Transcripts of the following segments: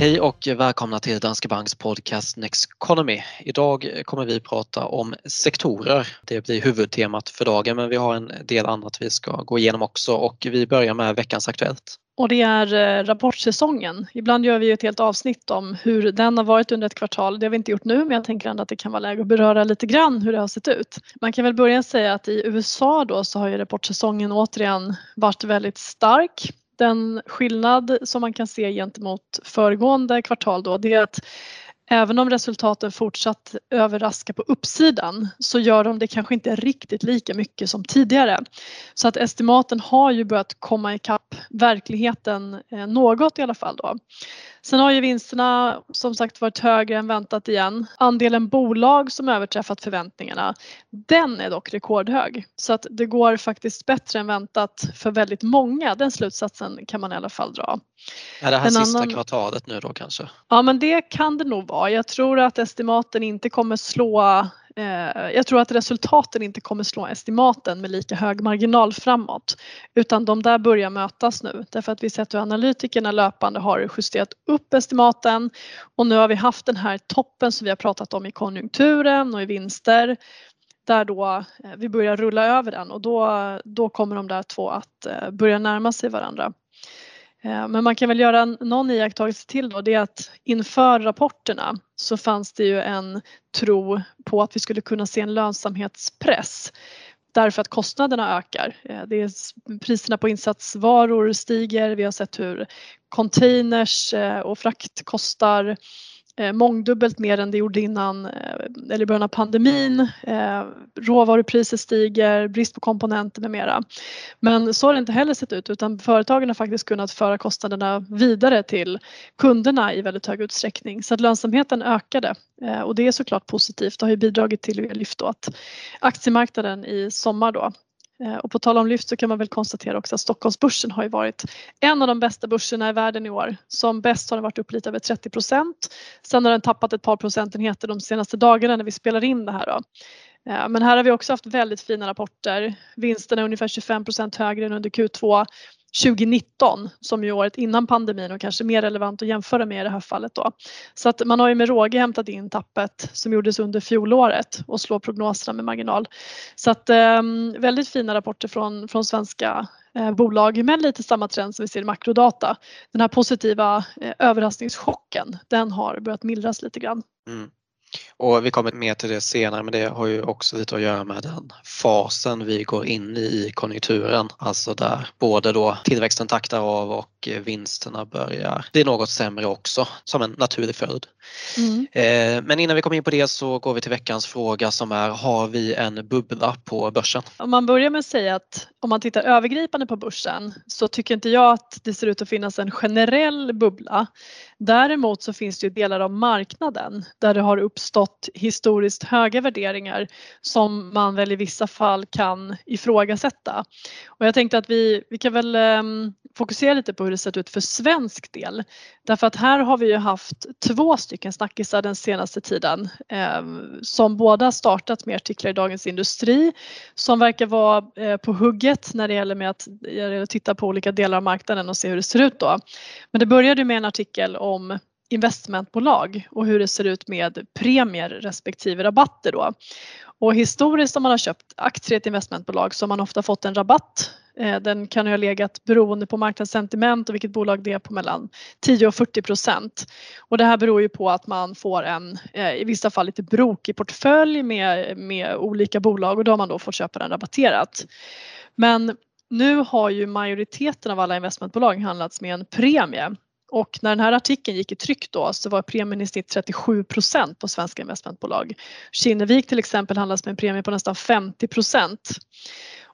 Hej och välkomna till Danske Banks podcast Next Economy. Idag kommer vi prata om sektorer. Det blir huvudtemat för dagen men vi har en del annat vi ska gå igenom också och vi börjar med veckans Aktuellt. Och det är eh, rapportsäsongen. Ibland gör vi ett helt avsnitt om hur den har varit under ett kvartal. Det har vi inte gjort nu men jag tänker ändå att det kan vara läge att beröra lite grann hur det har sett ut. Man kan väl börja säga att i USA då så har ju rapportsäsongen återigen varit väldigt stark. Den skillnad som man kan se gentemot föregående kvartal då. Det är att även om resultaten fortsatt överraskar på uppsidan så gör de det kanske inte riktigt lika mycket som tidigare. Så att estimaten har ju börjat komma ikapp verkligheten eh, något i alla fall då. Sen har ju vinsterna som sagt varit högre än väntat igen. Andelen bolag som överträffat förväntningarna, den är dock rekordhög. Så att det går faktiskt bättre än väntat för väldigt många. Den slutsatsen kan man i alla fall dra. Är det här en sista annan... kvartalet nu då kanske? Ja men det kan det nog vara. Jag tror att estimaten inte kommer slå Eh, jag tror att resultaten inte kommer slå estimaten med lika hög marginal framåt utan de där börjar mötas nu därför att vi sett hur analytikerna löpande har justerat upp estimaten och nu har vi haft den här toppen som vi har pratat om i konjunkturen och i vinster där då eh, vi börjar rulla över den och då, då kommer de där två att eh, börja närma sig varandra. Eh, men man kan väl göra någon iakttagelse till då, det är att inför rapporterna så fanns det ju en tro på att vi skulle kunna se en lönsamhetspress därför att kostnaderna ökar. Eh, det är, priserna på insatsvaror stiger, vi har sett hur containers eh, och frakt kostar eh, Eh, mångdubbelt mer än det gjorde innan eh, eller i början av pandemin. Eh, råvarupriser stiger, brist på komponenter med mera. Men så har det inte heller sett ut utan företagen har faktiskt kunnat föra kostnaderna vidare till kunderna i väldigt hög utsträckning så att lönsamheten ökade eh, och det är såklart positivt. Det har ju bidragit till lyft att aktiemarknaden i sommar då Eh, och på tal om lyft så kan man väl konstatera också att Stockholmsbörsen har ju varit en av de bästa börserna i världen i år. Som bäst har den varit upp lite över 30 procent. Sen har den tappat ett par procentenheter de senaste dagarna när vi spelar in det här. Då. Eh, men här har vi också haft väldigt fina rapporter. Vinsterna är ungefär 25 procent högre än under Q2. 2019 som ju året innan pandemin och kanske mer relevant att jämföra med i det här fallet då. Så att man har ju med råge hämtat in tappet som gjordes under fjolåret och slår prognoserna med marginal. Så att eh, väldigt fina rapporter från, från svenska eh, bolag men lite samma trend som vi ser i makrodata. Den här positiva eh, överraskningschocken den har börjat mildras lite grann. Mm. Och vi kommer mer till det senare men det har ju också lite att göra med den fasen vi går in i i konjunkturen. Alltså där både då tillväxten taktar av och vinsterna börjar. Det är något sämre också som en naturlig följd. Mm. Eh, men innan vi kommer in på det så går vi till veckans fråga som är har vi en bubbla på börsen? Om man börjar med att säga att om man tittar övergripande på börsen så tycker inte jag att det ser ut att finnas en generell bubbla. Däremot så finns det ju delar av marknaden där det har uppstått historiskt höga värderingar som man väl i vissa fall kan ifrågasätta. Och jag tänkte att vi, vi kan väl um, fokusera lite på hur det sett ut för svensk del. Därför att här har vi ju haft två stycken snackisar den senaste tiden eh, som båda startat med artiklar i Dagens Industri som verkar vara eh, på hugget när det gäller med att titta på olika delar av marknaden och se hur det ser ut då. Men det började med en artikel om investmentbolag och hur det ser ut med premier respektive rabatter då. Och historiskt om man har köpt aktier i ett investmentbolag så har man ofta fått en rabatt. Eh, den kan ha legat beroende på marknadssentiment och vilket bolag det är på mellan 10 och 40 procent. Och det här beror ju på att man får en eh, i vissa fall lite brokig portfölj med, med olika bolag och då har man då fått köpa den rabatterat. Men nu har ju majoriteten av alla investmentbolag handlats med en premie och när den här artikeln gick i tryck då så var premien i snitt 37 procent på svenska investmentbolag. Kinnevik till exempel handlas med en premie på nästan 50 procent.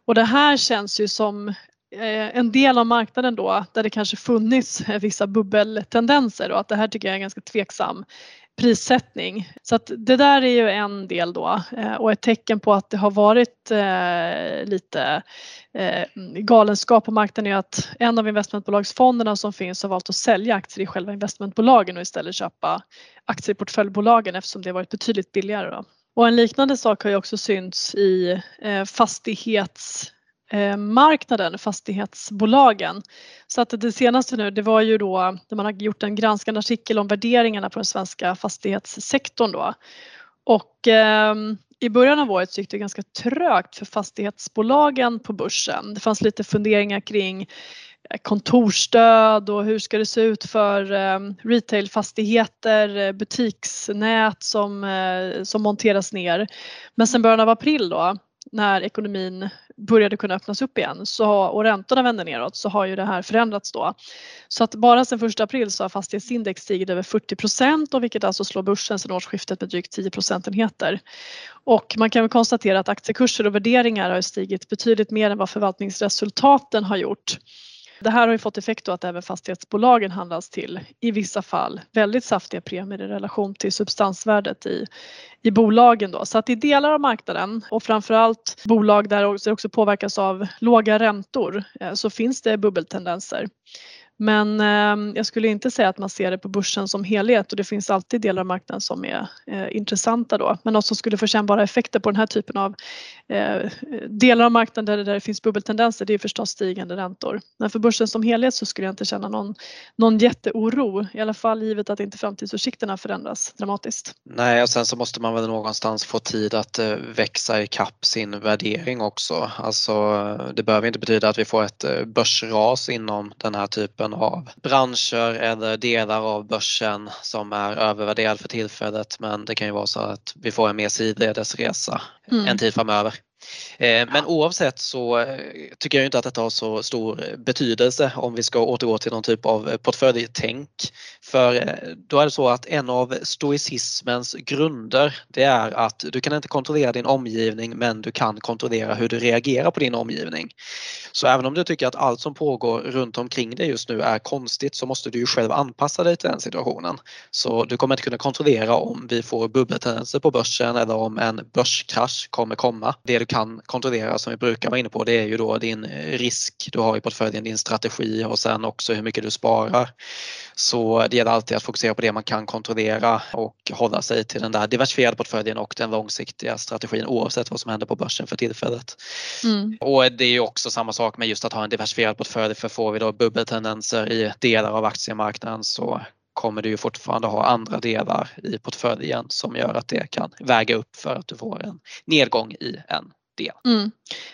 Och det här känns ju som eh, en del av marknaden då där det kanske funnits vissa bubbeltendenser och att det här tycker jag är en ganska tveksam prissättning. Så att det där är ju en del då eh, och ett tecken på att det har varit eh, lite eh, galenskap på marknaden är att en av investmentbolagsfonderna som finns har valt att sälja aktier i själva investmentbolagen och istället köpa aktier i portföljbolagen eftersom det varit betydligt billigare. Då. Och en liknande sak har ju också synts i fastighets Eh, marknaden, fastighetsbolagen. Så att det senaste nu det var ju då när man har gjort en granskande artikel om värderingarna på den svenska fastighetssektorn då. Och eh, i början av året så gick det ganska trögt för fastighetsbolagen på börsen. Det fanns lite funderingar kring eh, kontorsstöd och hur ska det se ut för ehm, eh, retailfastigheter, butiksnät som, eh, som monteras ner. Men sen början av april då när ekonomin började kunna öppnas upp igen så, och räntorna vände neråt så har ju det här förändrats då. Så att bara sedan 1 april så har fastighetsindex stigit över 40 procent och vilket alltså slår börsen sedan årsskiftet med drygt 10 procentenheter. Och man kan väl konstatera att aktiekurser och värderingar har stigit betydligt mer än vad förvaltningsresultaten har gjort. Det här har ju fått effekt då att även fastighetsbolagen handlas till i vissa fall väldigt saftiga premier i relation till substansvärdet i, i bolagen då. Så att i delar av marknaden och framförallt bolag där det också påverkas av låga räntor eh, så finns det bubbeltendenser. Men eh, jag skulle inte säga att man ser det på börsen som helhet och det finns alltid delar av marknaden som är eh, intressanta då. Men något som skulle få kännbara effekter på den här typen av eh, delar av marknaden där, där det finns bubbeltendenser det är förstås stigande räntor. Men för börsen som helhet så skulle jag inte känna någon, någon jätteoro i alla fall givet att inte framtidsutsikterna förändras dramatiskt. Nej och sen så måste man väl någonstans få tid att eh, växa i kapp sin värdering också. Alltså eh, det behöver inte betyda att vi får ett eh, börsras inom den här typen typen av branscher eller delar av börsen som är övervärderad för tillfället men det kan ju vara så att vi får en mer sidledes resa mm. en tid framöver. Eh, men oavsett så eh, tycker jag inte att detta har så stor betydelse om vi ska återgå till någon typ av portföljtänk. För eh, då är det så att en av stoicismens grunder det är att du kan inte kontrollera din omgivning men du kan kontrollera hur du reagerar på din omgivning. Så även om du tycker att allt som pågår runt omkring dig just nu är konstigt så måste du ju själv anpassa dig till den situationen. Så du kommer inte kunna kontrollera om vi får bubbeltendenser på börsen eller om en börskrasch kommer komma. Det du kan kontrollera som vi brukar vara inne på det är ju då din risk du har i portföljen, din strategi och sen också hur mycket du sparar. Så det gäller alltid att fokusera på det man kan kontrollera och hålla sig till den där diversifierade portföljen och den långsiktiga strategin oavsett vad som händer på börsen för tillfället. Mm. Och det är ju också samma sak med just att ha en diversifierad portfölj för får vi då bubbeltendenser i delar av aktiemarknaden så kommer du ju fortfarande ha andra delar i portföljen som gör att det kan väga upp för att du får en nedgång i en del. Mm.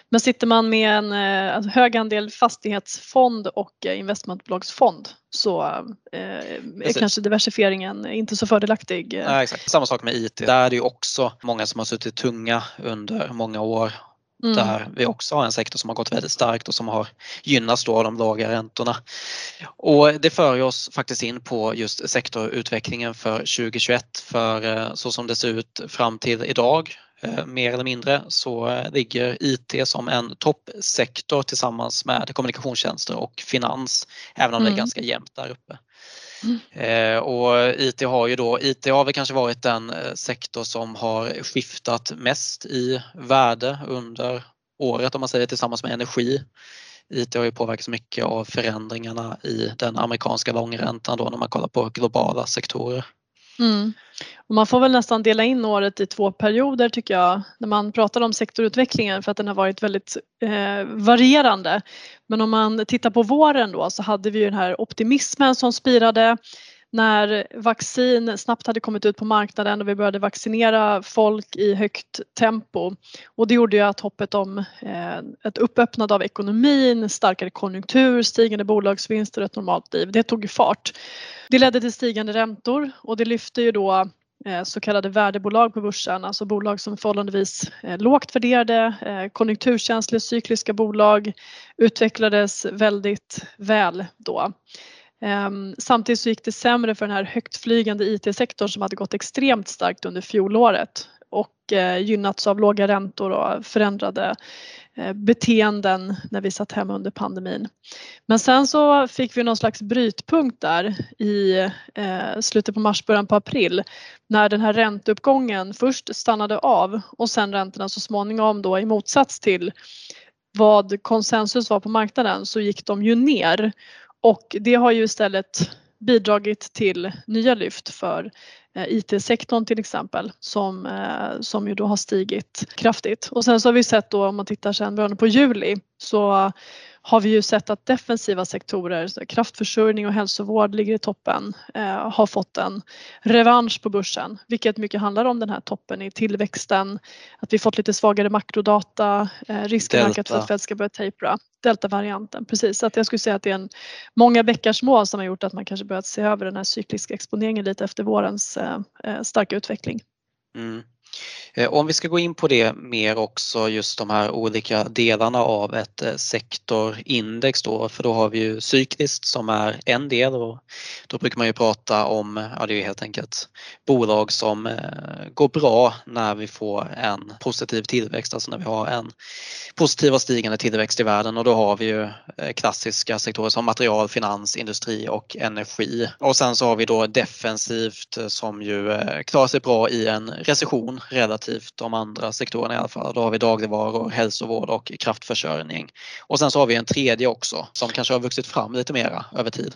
Men sitter man med en alltså hög andel fastighetsfond och eh, investmentbolagsfond så eh, är kanske diversifieringen inte så fördelaktig. Ja, exakt. Samma sak med IT. Där är det ju också många som har suttit tunga under många år Mm. Där vi också har en sektor som har gått väldigt starkt och som har gynnats då av de låga räntorna. Och det för oss faktiskt in på just sektorutvecklingen för 2021 för eh, så som det ser ut fram till idag eh, mer eller mindre så eh, ligger IT som en toppsektor tillsammans med kommunikationstjänster och finans även om mm. det är mm. ganska jämnt där uppe. Eh, och IT har ju då, IT har väl kanske varit den eh, sektor som har skiftat mest i värde under året om man säger tillsammans med energi. IT har ju påverkats mycket av förändringarna i den amerikanska långräntan då när man kollar på globala sektorer. Mm. Och man får väl nästan dela in året i två perioder tycker jag när man pratar om sektorutvecklingen för att den har varit väldigt eh, varierande. Men om man tittar på våren då så hade vi ju den här optimismen som spirade när vaccin snabbt hade kommit ut på marknaden och vi började vaccinera folk i högt tempo. Och det gjorde ju att hoppet om eh, ett uppöppnande av ekonomin, starkare konjunktur, stigande bolagsvinster och ett normalt liv, det tog ju fart. Det ledde till stigande räntor och det lyfte ju då eh, så kallade värdebolag på börsen, alltså bolag som är förhållandevis eh, lågt värderade, eh, konjunkturkänsliga cykliska bolag utvecklades väldigt väl då. Ehm, samtidigt så gick det sämre för den här högtflygande IT-sektorn som hade gått extremt starkt under fjolåret och eh, gynnats av låga räntor och förändrade eh, beteenden när vi satt hemma under pandemin. Men sen så fick vi någon slags brytpunkt där i eh, slutet på mars, början på april när den här ränteuppgången först stannade av och sen räntorna så småningom då i motsats till vad konsensus var på marknaden så gick de ju ner och det har ju istället bidragit till nya lyft för eh, IT-sektorn till exempel som, eh, som ju då har stigit kraftigt. Och sen så har vi sett då om man tittar sen början på juli så har vi ju sett att defensiva sektorer, kraftförsörjning och hälsovård ligger i toppen, eh, har fått en revansch på börsen, vilket mycket handlar om den här toppen i tillväxten, att vi fått lite svagare makrodata, eh, risken ökat för att Fed ska börja tapera. Delta-varianten, precis. Så att jag skulle säga att det är en många bäckar små som har gjort att man kanske börjat se över den här cykliska exponeringen lite efter vårens eh, eh starka utveckling. Mm. Eh, om vi ska gå in på det mer också, just de här olika delarna av ett eh, sektorindex då, för då har vi ju cykliskt som är en del och då brukar man ju prata om, ja det är helt enkelt bolag som eh, går bra när vi får en positiv tillväxt, alltså när vi har en positiv och stigande tillväxt i världen och då har vi ju klassiska sektorer som material, finans, industri och energi. Och sen så har vi då defensivt som ju klarar sig bra i en recession relativt de andra sektorerna i alla fall. Då har vi dagligvaror, hälsovård och kraftförsörjning. Och sen så har vi en tredje också som kanske har vuxit fram lite mera över tid.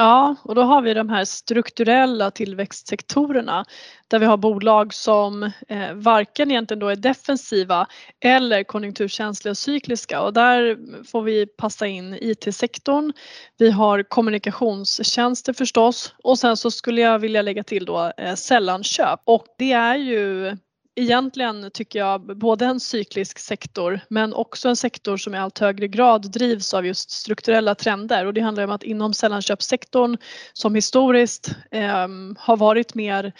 Ja, och då har vi de här strukturella tillväxtsektorerna där vi har bolag som eh, varken egentligen då är defensiva eller konjunkturkänsliga och cykliska och där får vi passa in IT-sektorn. Vi har kommunikationstjänster förstås och sen så skulle jag vilja lägga till då eh, sällanköp och det är ju egentligen tycker jag både en cyklisk sektor men också en sektor som i allt högre grad drivs av just strukturella trender. Och det handlar om att inom sällanköpssektorn som historiskt eh, har varit mer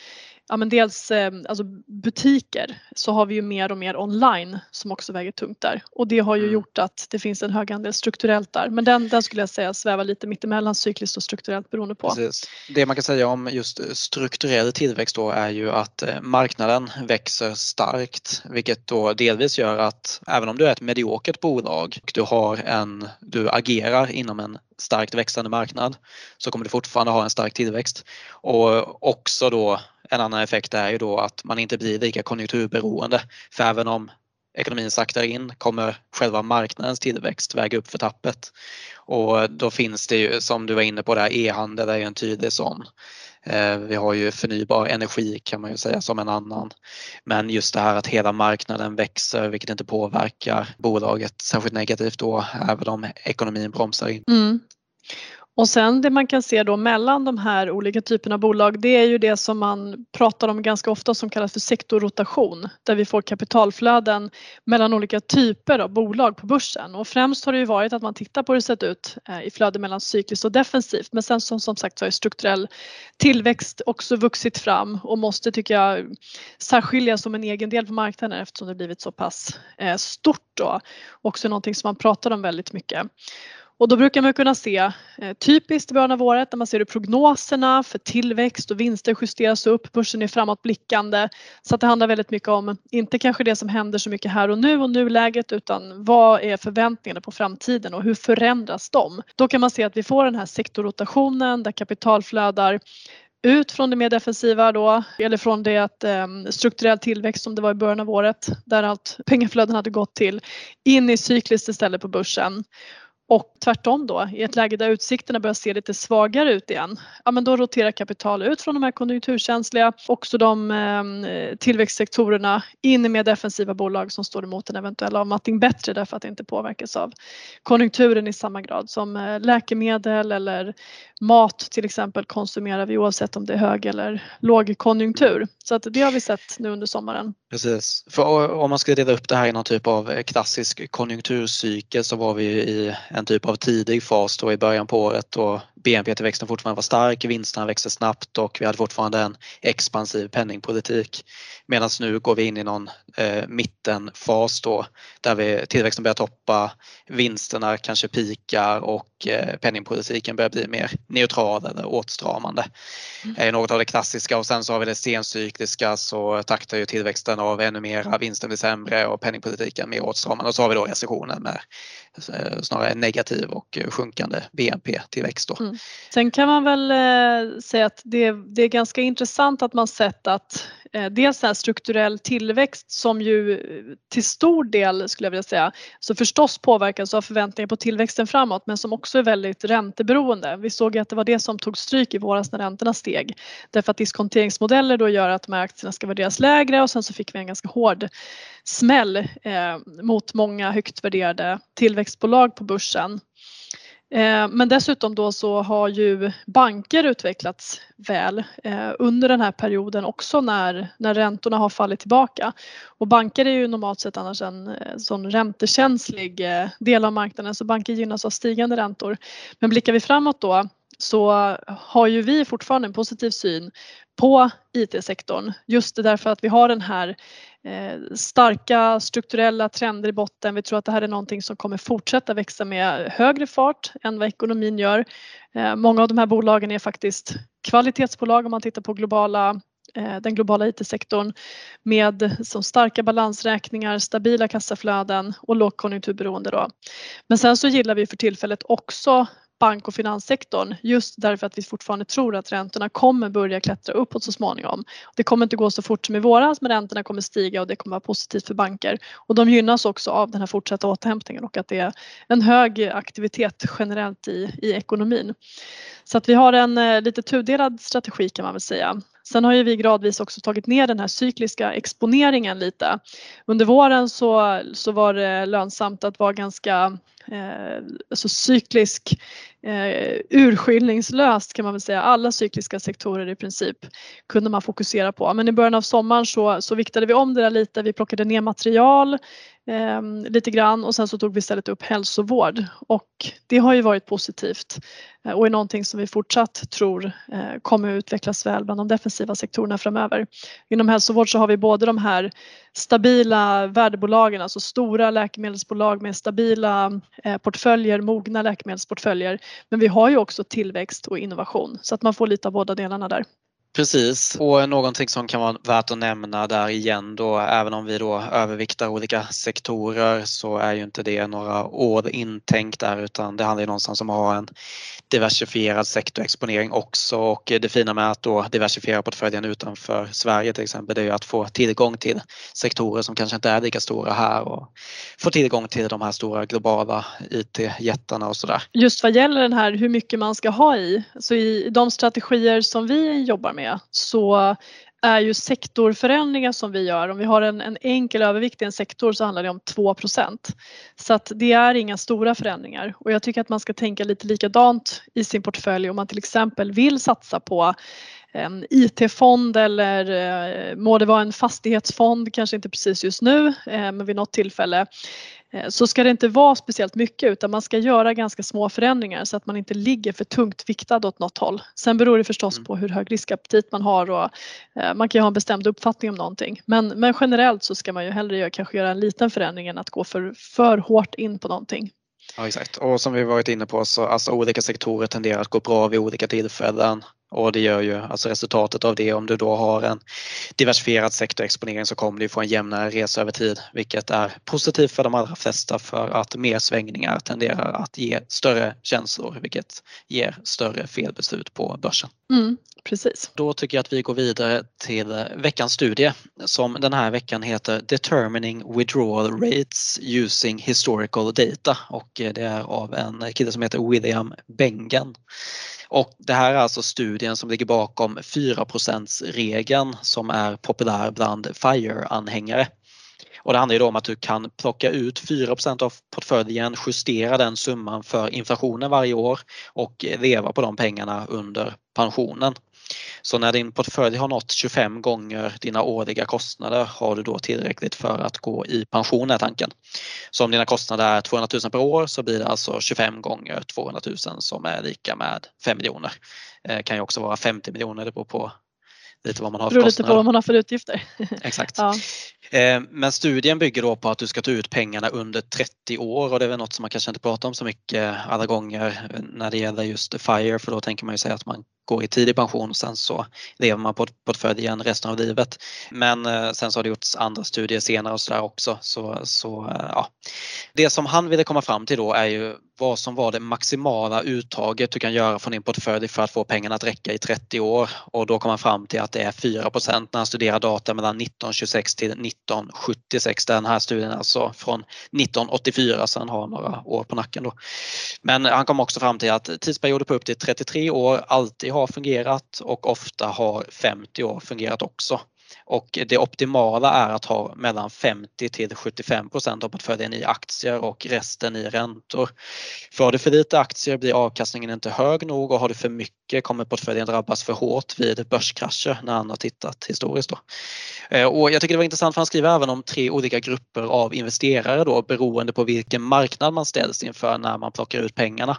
ja, men dels eh, alltså butiker så har vi ju mer och mer online som också väger tungt där och det har ju mm. gjort att det finns en hög andel strukturellt där. Men den, den skulle jag säga svävar lite mittemellan cykliskt och strukturellt beroende på. Precis. Det man kan säga om just strukturell tillväxt då är ju att eh, marknaden växer starkt vilket då delvis gör att även om du är ett mediokert bolag och du har en, du agerar inom en starkt växande marknad så kommer du fortfarande ha en stark tillväxt. Och också då en annan effekt är ju då att man inte blir lika konjunkturberoende. För även om ekonomin saktar in kommer själva marknadens tillväxt väga upp för tappet. Och då finns det ju som du var inne på där, e-handel är ju en tydlig sån. Eh, vi har ju förnybar energi kan man ju säga som en annan. Men just det här att hela marknaden växer vilket inte påverkar bolaget särskilt negativt då även om ekonomin bromsar in. Mm. Och sen det man kan se då mellan de här olika typerna av bolag det är ju det som man pratar om ganska ofta som kallas för sektorrotation där vi får kapitalflöden mellan olika typer av bolag på börsen och främst har det ju varit att man tittar på hur det sett ut eh, i flöde mellan cykliskt och defensivt men sen som, som sagt så har strukturell tillväxt också vuxit fram och måste tycker jag särskiljas som en egen del på marknaden eftersom det blivit så pass eh, stort då. Också någonting som man pratar om väldigt mycket. Och då brukar man kunna se eh, typiskt i början av året när man ser hur prognoserna för tillväxt och vinster justeras upp, börsen är framåtblickande. Så att det handlar väldigt mycket om, inte kanske det som händer så mycket här och nu och nuläget utan vad är förväntningarna på framtiden och hur förändras de? Då kan man se att vi får den här sektorrotationen där kapital flödar ut från det mer defensiva då, eller från det att eh, strukturell tillväxt som det var i början av året, där allt pengaflöden hade gått till, in i cykliskt istället på börsen. Och tvärtom då, i ett läge där utsikterna börjar se lite svagare ut igen, ja men då roterar kapital ut från de här konjunkturkänsliga, också de eh, tillväxtsektorerna in i mer defensiva bolag som står emot en eventuell avmattning bättre därför att det inte påverkas av konjunkturen i samma grad som eh, läkemedel eller mat till exempel konsumerar vi oavsett om det är hög eller lågkonjunktur. Så att det har vi sett nu under sommaren. Precis, för om man ska dela upp det här i någon typ av eh, klassisk konjunkturcykel så var vi i en typ av tidig fas då i början på året och BNP-tillväxten fortfarande var stark, vinsterna växte snabbt och vi hade fortfarande en expansiv penningpolitik. Medan nu går vi in i någon eh, mittenfas då där vi, tillväxten börjar toppa, vinsterna kanske pikar och eh, penningpolitiken börjar bli mer neutral eller åtstramande. Mm. är något av det klassiska och sen så har vi det sencykliska så taktar ju tillväxten av ännu mera, vinsten blir sämre och penningpolitiken mer åtstramande och så har vi då recessionen med eh, snarare negativ och sjunkande BNP-tillväxt. Mm. Mm. Sen kan man väl eh, säga att det, det, är ganska intressant att man sett att eh, dels här strukturell tillväxt som ju eh, till stor del skulle jag vilja säga så förstås påverkas av förväntningar på tillväxten framåt men som också är väldigt ränteberoende. Vi såg ju att det var det som tog stryk i våras när räntorna steg därför att diskonteringsmodeller då gör att de här aktierna ska värderas lägre och sen så fick vi en ganska hård smäll eh, mot många högt värderade tillväxtbolag på börsen. Eh, men dessutom då så har ju banker utvecklats väl eh, under den här perioden också när, när räntorna har fallit tillbaka. Och banker är ju normalt sett annars en eh, sån räntekänslig del av marknaden så banker gynnas av stigande räntor. Men blickar vi framåt då så har ju vi fortfarande en positiv syn på IT-sektorn just därför att vi har den här eh, starka strukturella trender i botten. Vi tror att det här är någonting som kommer fortsätta växa med högre fart än vad ekonomin gör. Eh, många av de här bolagen är faktiskt kvalitetsbolag om man tittar på globala eh, den globala IT-sektorn med som starka balansräkningar, stabila kassaflöden och lågkonjunkturberoende. Då. Men sen så gillar vi för tillfället också bank och finanssektorn just därför att vi fortfarande tror att räntorna kommer börja klättra uppåt så småningom. Det kommer inte gå så fort som i våras men räntorna kommer stiga och det kommer vara positivt för banker. Och de gynnas också av den här fortsatta återhämtningen och att det är en hög aktivitet generellt i, i ekonomin. Så att vi har en eh, lite tudelad strategi kan man väl säga. Sen har ju vi gradvis också tagit ner den här cykliska exponeringen lite. Under våren så, så var det lönsamt att vara ganska eh, alltså cyklisk eh, urskiljningslöst kan man väl säga. Alla cykliska sektorer i princip kunde man fokusera på. Men i början av sommaren så, så viktade vi om det där lite. Vi plockade ner material eh, lite grann och sen så tog vi istället upp hälsovård och det har ju varit positivt eh, och är någonting som vi fortsatt tror eh, kommer att utvecklas väl bland de defensiva sektorerna framöver. Inom hälsovård så har vi både de här stabila värdebolagen, alltså stora läkemedelsbolag med stabila eh, portföljer, mogna läkemedelsportföljer. Men vi har ju också tillväxt och innovation så att man får lite av båda delarna där. Precis, och någonting som kan vara värt att nämna där igen då, även om vi då överviktar olika sektorer så är ju inte det några år intänkt där utan det handlar ju någonstans om att ha en diversifierad sektorexponering också och det fina med att då diversifiera portföljen utanför Sverige till exempel det är ju att få tillgång till sektorer som kanske inte är lika stora här och få tillgång till de här stora globala IT-jättarna och sådär. Just vad gäller den här hur mycket man ska ha i, så i de strategier som vi jobbar med så är ju sektorförändringar som vi gör. Om vi har en, en enkel övervikt i en sektor så handlar det om 2% Så att det är inga stora förändringar. Och jag tycker att man ska tänka lite likadant i sin portfölj. Om man till exempel vill satsa på en IT-fond eller eh, må det vara en fastighetsfond, kanske inte precis just nu eh, men vid något tillfälle så ska det inte vara speciellt mycket utan man ska göra ganska små förändringar så att man inte ligger för tungt viktad åt något håll. Sen beror det förstås mm. på hur hög riskaptit man har och eh, man kan ju ha en bestämd uppfattning om någonting. Men, men generellt så ska man ju hellre göra, kanske göra en liten förändring än att gå för, för hårt in på någonting. Ja exakt och som vi varit inne på så alltså olika sektorer tenderar att gå bra vid olika tillfällen och det gör ju alltså resultatet av det om du då har en diversifierad sektorexponering så kommer du få en jämnare resa över tid vilket är positivt för de allra flesta för att mer svängningar tenderar att ge större känslor vilket ger större felbeslut på börsen. Mm, precis. Då tycker jag att vi går vidare till veckans studie som den här veckan heter Determining Withdrawal Rates Using Historical Data och det är av en kille som heter William Bengen. Och det här är alltså studien som ligger bakom 4% regeln som är populär bland FIRE-anhängare. Och det handlar ju då om att du kan plocka ut 4% av portföljen, justera den summan för inflationen varje år och leva på de pengarna under pensionen. Så när din portfölj har nått 25 gånger dina årliga kostnader har du då tillräckligt för att gå i pension är tanken. Så om dina kostnader är 200 000 per år så blir det alltså 25 gånger 200 000 som är lika med 5 miljoner. Det kan ju också vara 50 miljoner, det beror på lite vad man har för Beror lite på vad man har för utgifter. Exakt. Ja. Eh, men studien bygger då på att du ska ta ut pengarna under 30 år och det är väl något som man kanske inte pratar om så mycket alla gånger när det gäller just FIRE för då tänker man ju säga att man går i tidig pension och sen så lever man på portföljen resten av livet. Men eh, sen så har det gjorts andra studier senare och sådär också. Så, så eh, ja. Det som han ville komma fram till då är ju vad som var det maximala uttaget du kan göra från din portfölj för att få pengarna att räcka i 30 år och då kom han fram till att det är 4% när han studerar data mellan 1926 till 1976. Den här studien är alltså från 1984 så han har några år på nacken då. Men han kom också fram till att tidsperioder på upp till 33 år alltid har fungerat och ofta har 50 år fungerat också. Och det optimala är att ha mellan 50 till 75% av portföljen i aktier och resten i räntor. För har du för lite aktier blir avkastningen inte hög nog och har du för mycket kommer portföljen drabbas för hårt vid börskrascher när han har tittat historiskt. Då. Eh, och jag tycker det var intressant för han skriver även om tre olika grupper av investerare då beroende på vilken marknad man ställs inför när man plockar ut pengarna.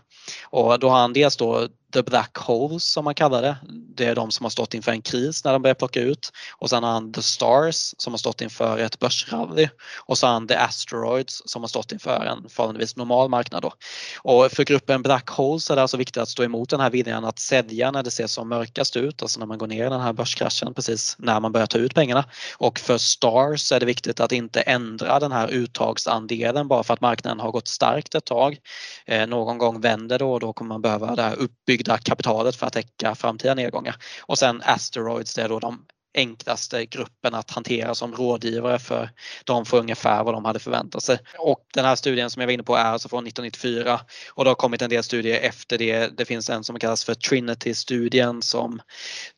Och då har han dels då the black holes som man kallar det. Det är de som har stått inför en kris när de börjar plocka ut. Och sen har han the stars som har stått inför ett börsrally. Och så har han the asteroids som har stått inför en förhållandevis normal marknad. Då. Och för gruppen black holes är det alltså viktigt att stå emot den här viljan att sälja när det ser som mörkast ut, alltså när man går ner i den här börskraschen precis när man börjar ta ut pengarna. Och för stars är det viktigt att inte ändra den här uttagsandelen bara för att marknaden har gått starkt ett tag. Eh, någon gång vänder då och då kommer man behöva det här uppbyggandet byggda kapitalet för att täcka framtida nedgångar. Och sen asteroids, det är då de enklaste gruppen att hantera som rådgivare för de får ungefär vad de hade förväntat sig. Och den här studien som jag var inne på är alltså från 1994 och det har kommit en del studier efter det. Det finns en som kallas för Trinity-studien som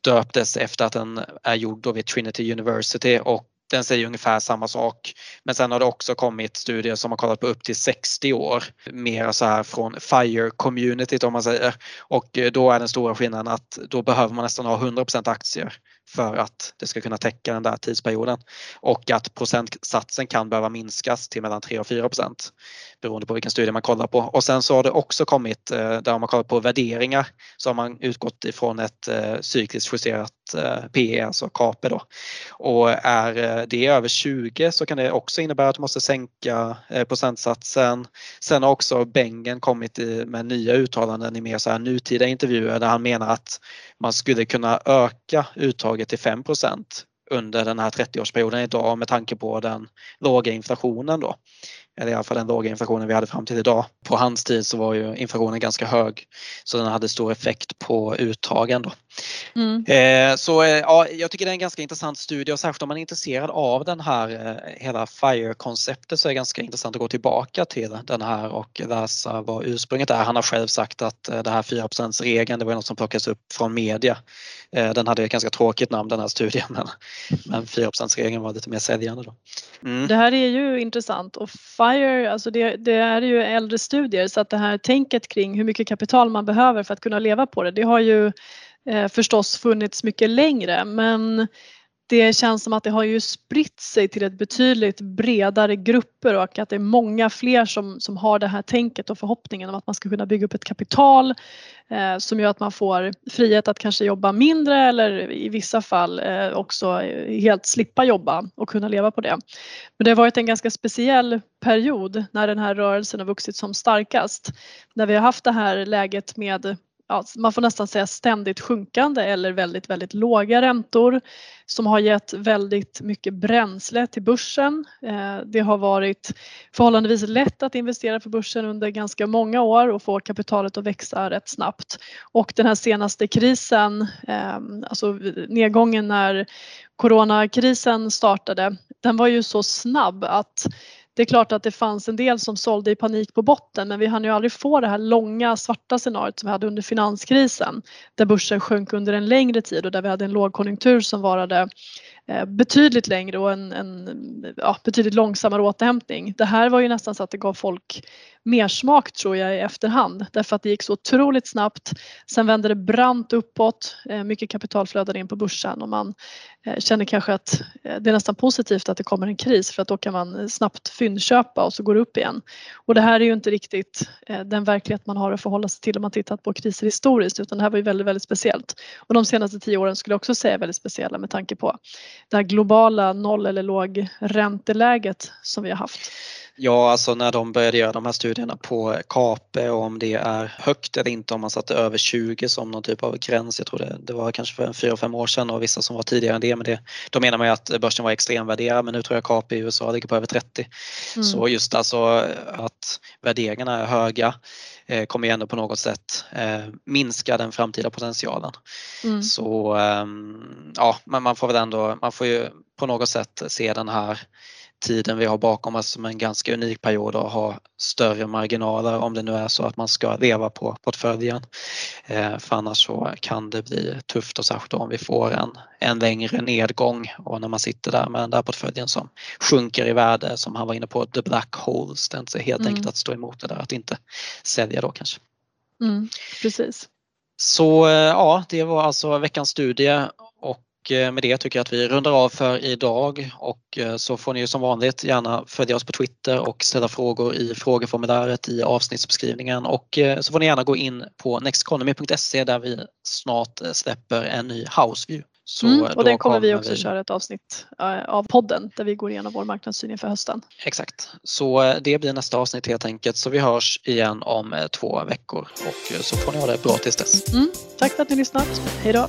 döptes efter att den är gjord vid Trinity University och den säger ungefär samma sak. Men sen har det också kommit studier som har kollat på upp till 60 år. Mer så här från FIRE-communityt om man säger. Och eh, då är den stora skillnaden att då behöver man nästan ha 100% aktier för att det ska kunna täcka den där tidsperioden. Och att procentsatsen kan behöva minskas till mellan 3 och 4 procent beroende på vilken studie man kollar på. Och sen så har det också kommit, eh, där man kollat på värderingar, så har man utgått ifrån ett eh, cykliskt justerat eh, PE, alltså KAPE då. Och är det över 20 så kan det också innebära att du måste sänka procentsatsen. Sen har också Bengen kommit med nya uttalanden i mer så här nutida intervjuer där han menar att man skulle kunna öka uttaget till 5 under den här 30-årsperioden idag med tanke på den låga inflationen då eller i alla fall den låga inflationen vi hade fram till idag. På hans tid så var ju inflationen ganska hög så den hade stor effekt på uttagen. Då. Mm. Eh, så eh, ja, jag tycker det är en ganska intressant studie och särskilt om man är intresserad av den här eh, hela FIRE-konceptet så är det ganska intressant att gå tillbaka till den här och läsa vad ursprunget är. Han har själv sagt att det här 4 regeln det var något som plockades upp från media. Den hade ett ganska tråkigt namn den här studien men, men 4 regeln var lite mer säljande. Då. Mm. Det här är ju intressant och FIRE, alltså det, det, är ju äldre studier så att det här tänket kring hur mycket kapital man behöver för att kunna leva på det, det har ju eh, förstås funnits mycket längre. Men det känns som att det har ju spritt sig till ett betydligt bredare grupper och att det är många fler som, som har det här tänket och förhoppningen om att man ska kunna bygga upp ett kapital eh, som gör att man får frihet att kanske jobba mindre eller i vissa fall eh, också helt slippa jobba och kunna leva på det. Men det har varit en ganska speciell period när den här rörelsen har vuxit som starkast. När vi har haft det här läget med ja, man får nästan säga ständigt sjunkande eller väldigt, väldigt låga räntor som har gett väldigt mycket bränsle till börsen. Eh, det har varit förhållandevis lätt att investera på börsen under ganska många år och få kapitalet att växa rätt snabbt. Och den här senaste krisen, ehm, alltså nedgången när coronakrisen startade, den var ju så snabb att det är klart att det fanns en del som sålde i panik på botten men vi hann ju aldrig få det här långa svarta scenariot som vi hade under finanskrisen där börsen sjönk under en längre tid och där vi hade en lågkonjunktur som varade Eh, betydligt längre och en, en ja, betydligt långsammare återhämtning. Det här var ju nästan så att det gav folk mer smak tror jag i efterhand därför att det gick så otroligt snabbt. Sen vände det brant uppåt, eh, mycket kapital flödade in på börsen och man eh, känner kanske att det är nästan positivt att det kommer en kris för att då kan man snabbt fyndköpa och så går det upp igen. Och det här är ju inte riktigt den verklighet man har att förhålla sig till om man tittat på kriser historiskt utan det här var ju väldigt, väldigt speciellt. Och de senaste tio åren skulle jag också säga är väldigt speciella med tanke på det här globala noll eller lågränteläget som vi har haft? Ja, alltså när de började göra de här studierna på Cape och om det är högt eller inte om man satte över 20 som någon typ av gräns. Jag tror det, det var kanske för fyra, fem år sedan och vissa som var tidigare än det. Men det, då menar man ju att börsen var extremvärderad men nu tror jag Cape i USA ligger på över 30. Mm. Så just alltså att värderingarna är höga eh, kommer ju ändå på något sätt eh, minska den framtida potentialen. Mm. Så eh, ja, men man får väl ändå, man får ju på något sätt se den här tiden vi har bakom oss som en ganska unik period och ha större marginaler om det nu är så att man ska leva på portföljen. Eh, för annars så kan det bli tufft och särskilt om vi får en, en längre nedgång och när man sitter där med den där portföljen som sjunker i värde som han var inne på, the black holes. Det är inte helt mm. enkelt att stå emot det där att inte sälja då kanske. Mm, precis. Så eh, ja, det var alltså veckans studie med det tycker jag att vi rundar av för idag och eh, så får ni som vanligt gärna följa oss på Twitter och ställa frågor i frågeformuläret i avsnittsbeskrivningen och eh, så får ni gärna gå in på nexteconomy.se där vi snart släpper en ny Houseview. Så mm, och den kommer vi också vi... köra ett avsnitt av podden där vi går igenom vår marknadssyn inför hösten. Exakt, så det blir nästa avsnitt helt enkelt så vi hörs igen om två veckor och så får ni ha det bra tills dess. Mm, tack för att ni lyssnat, hej då!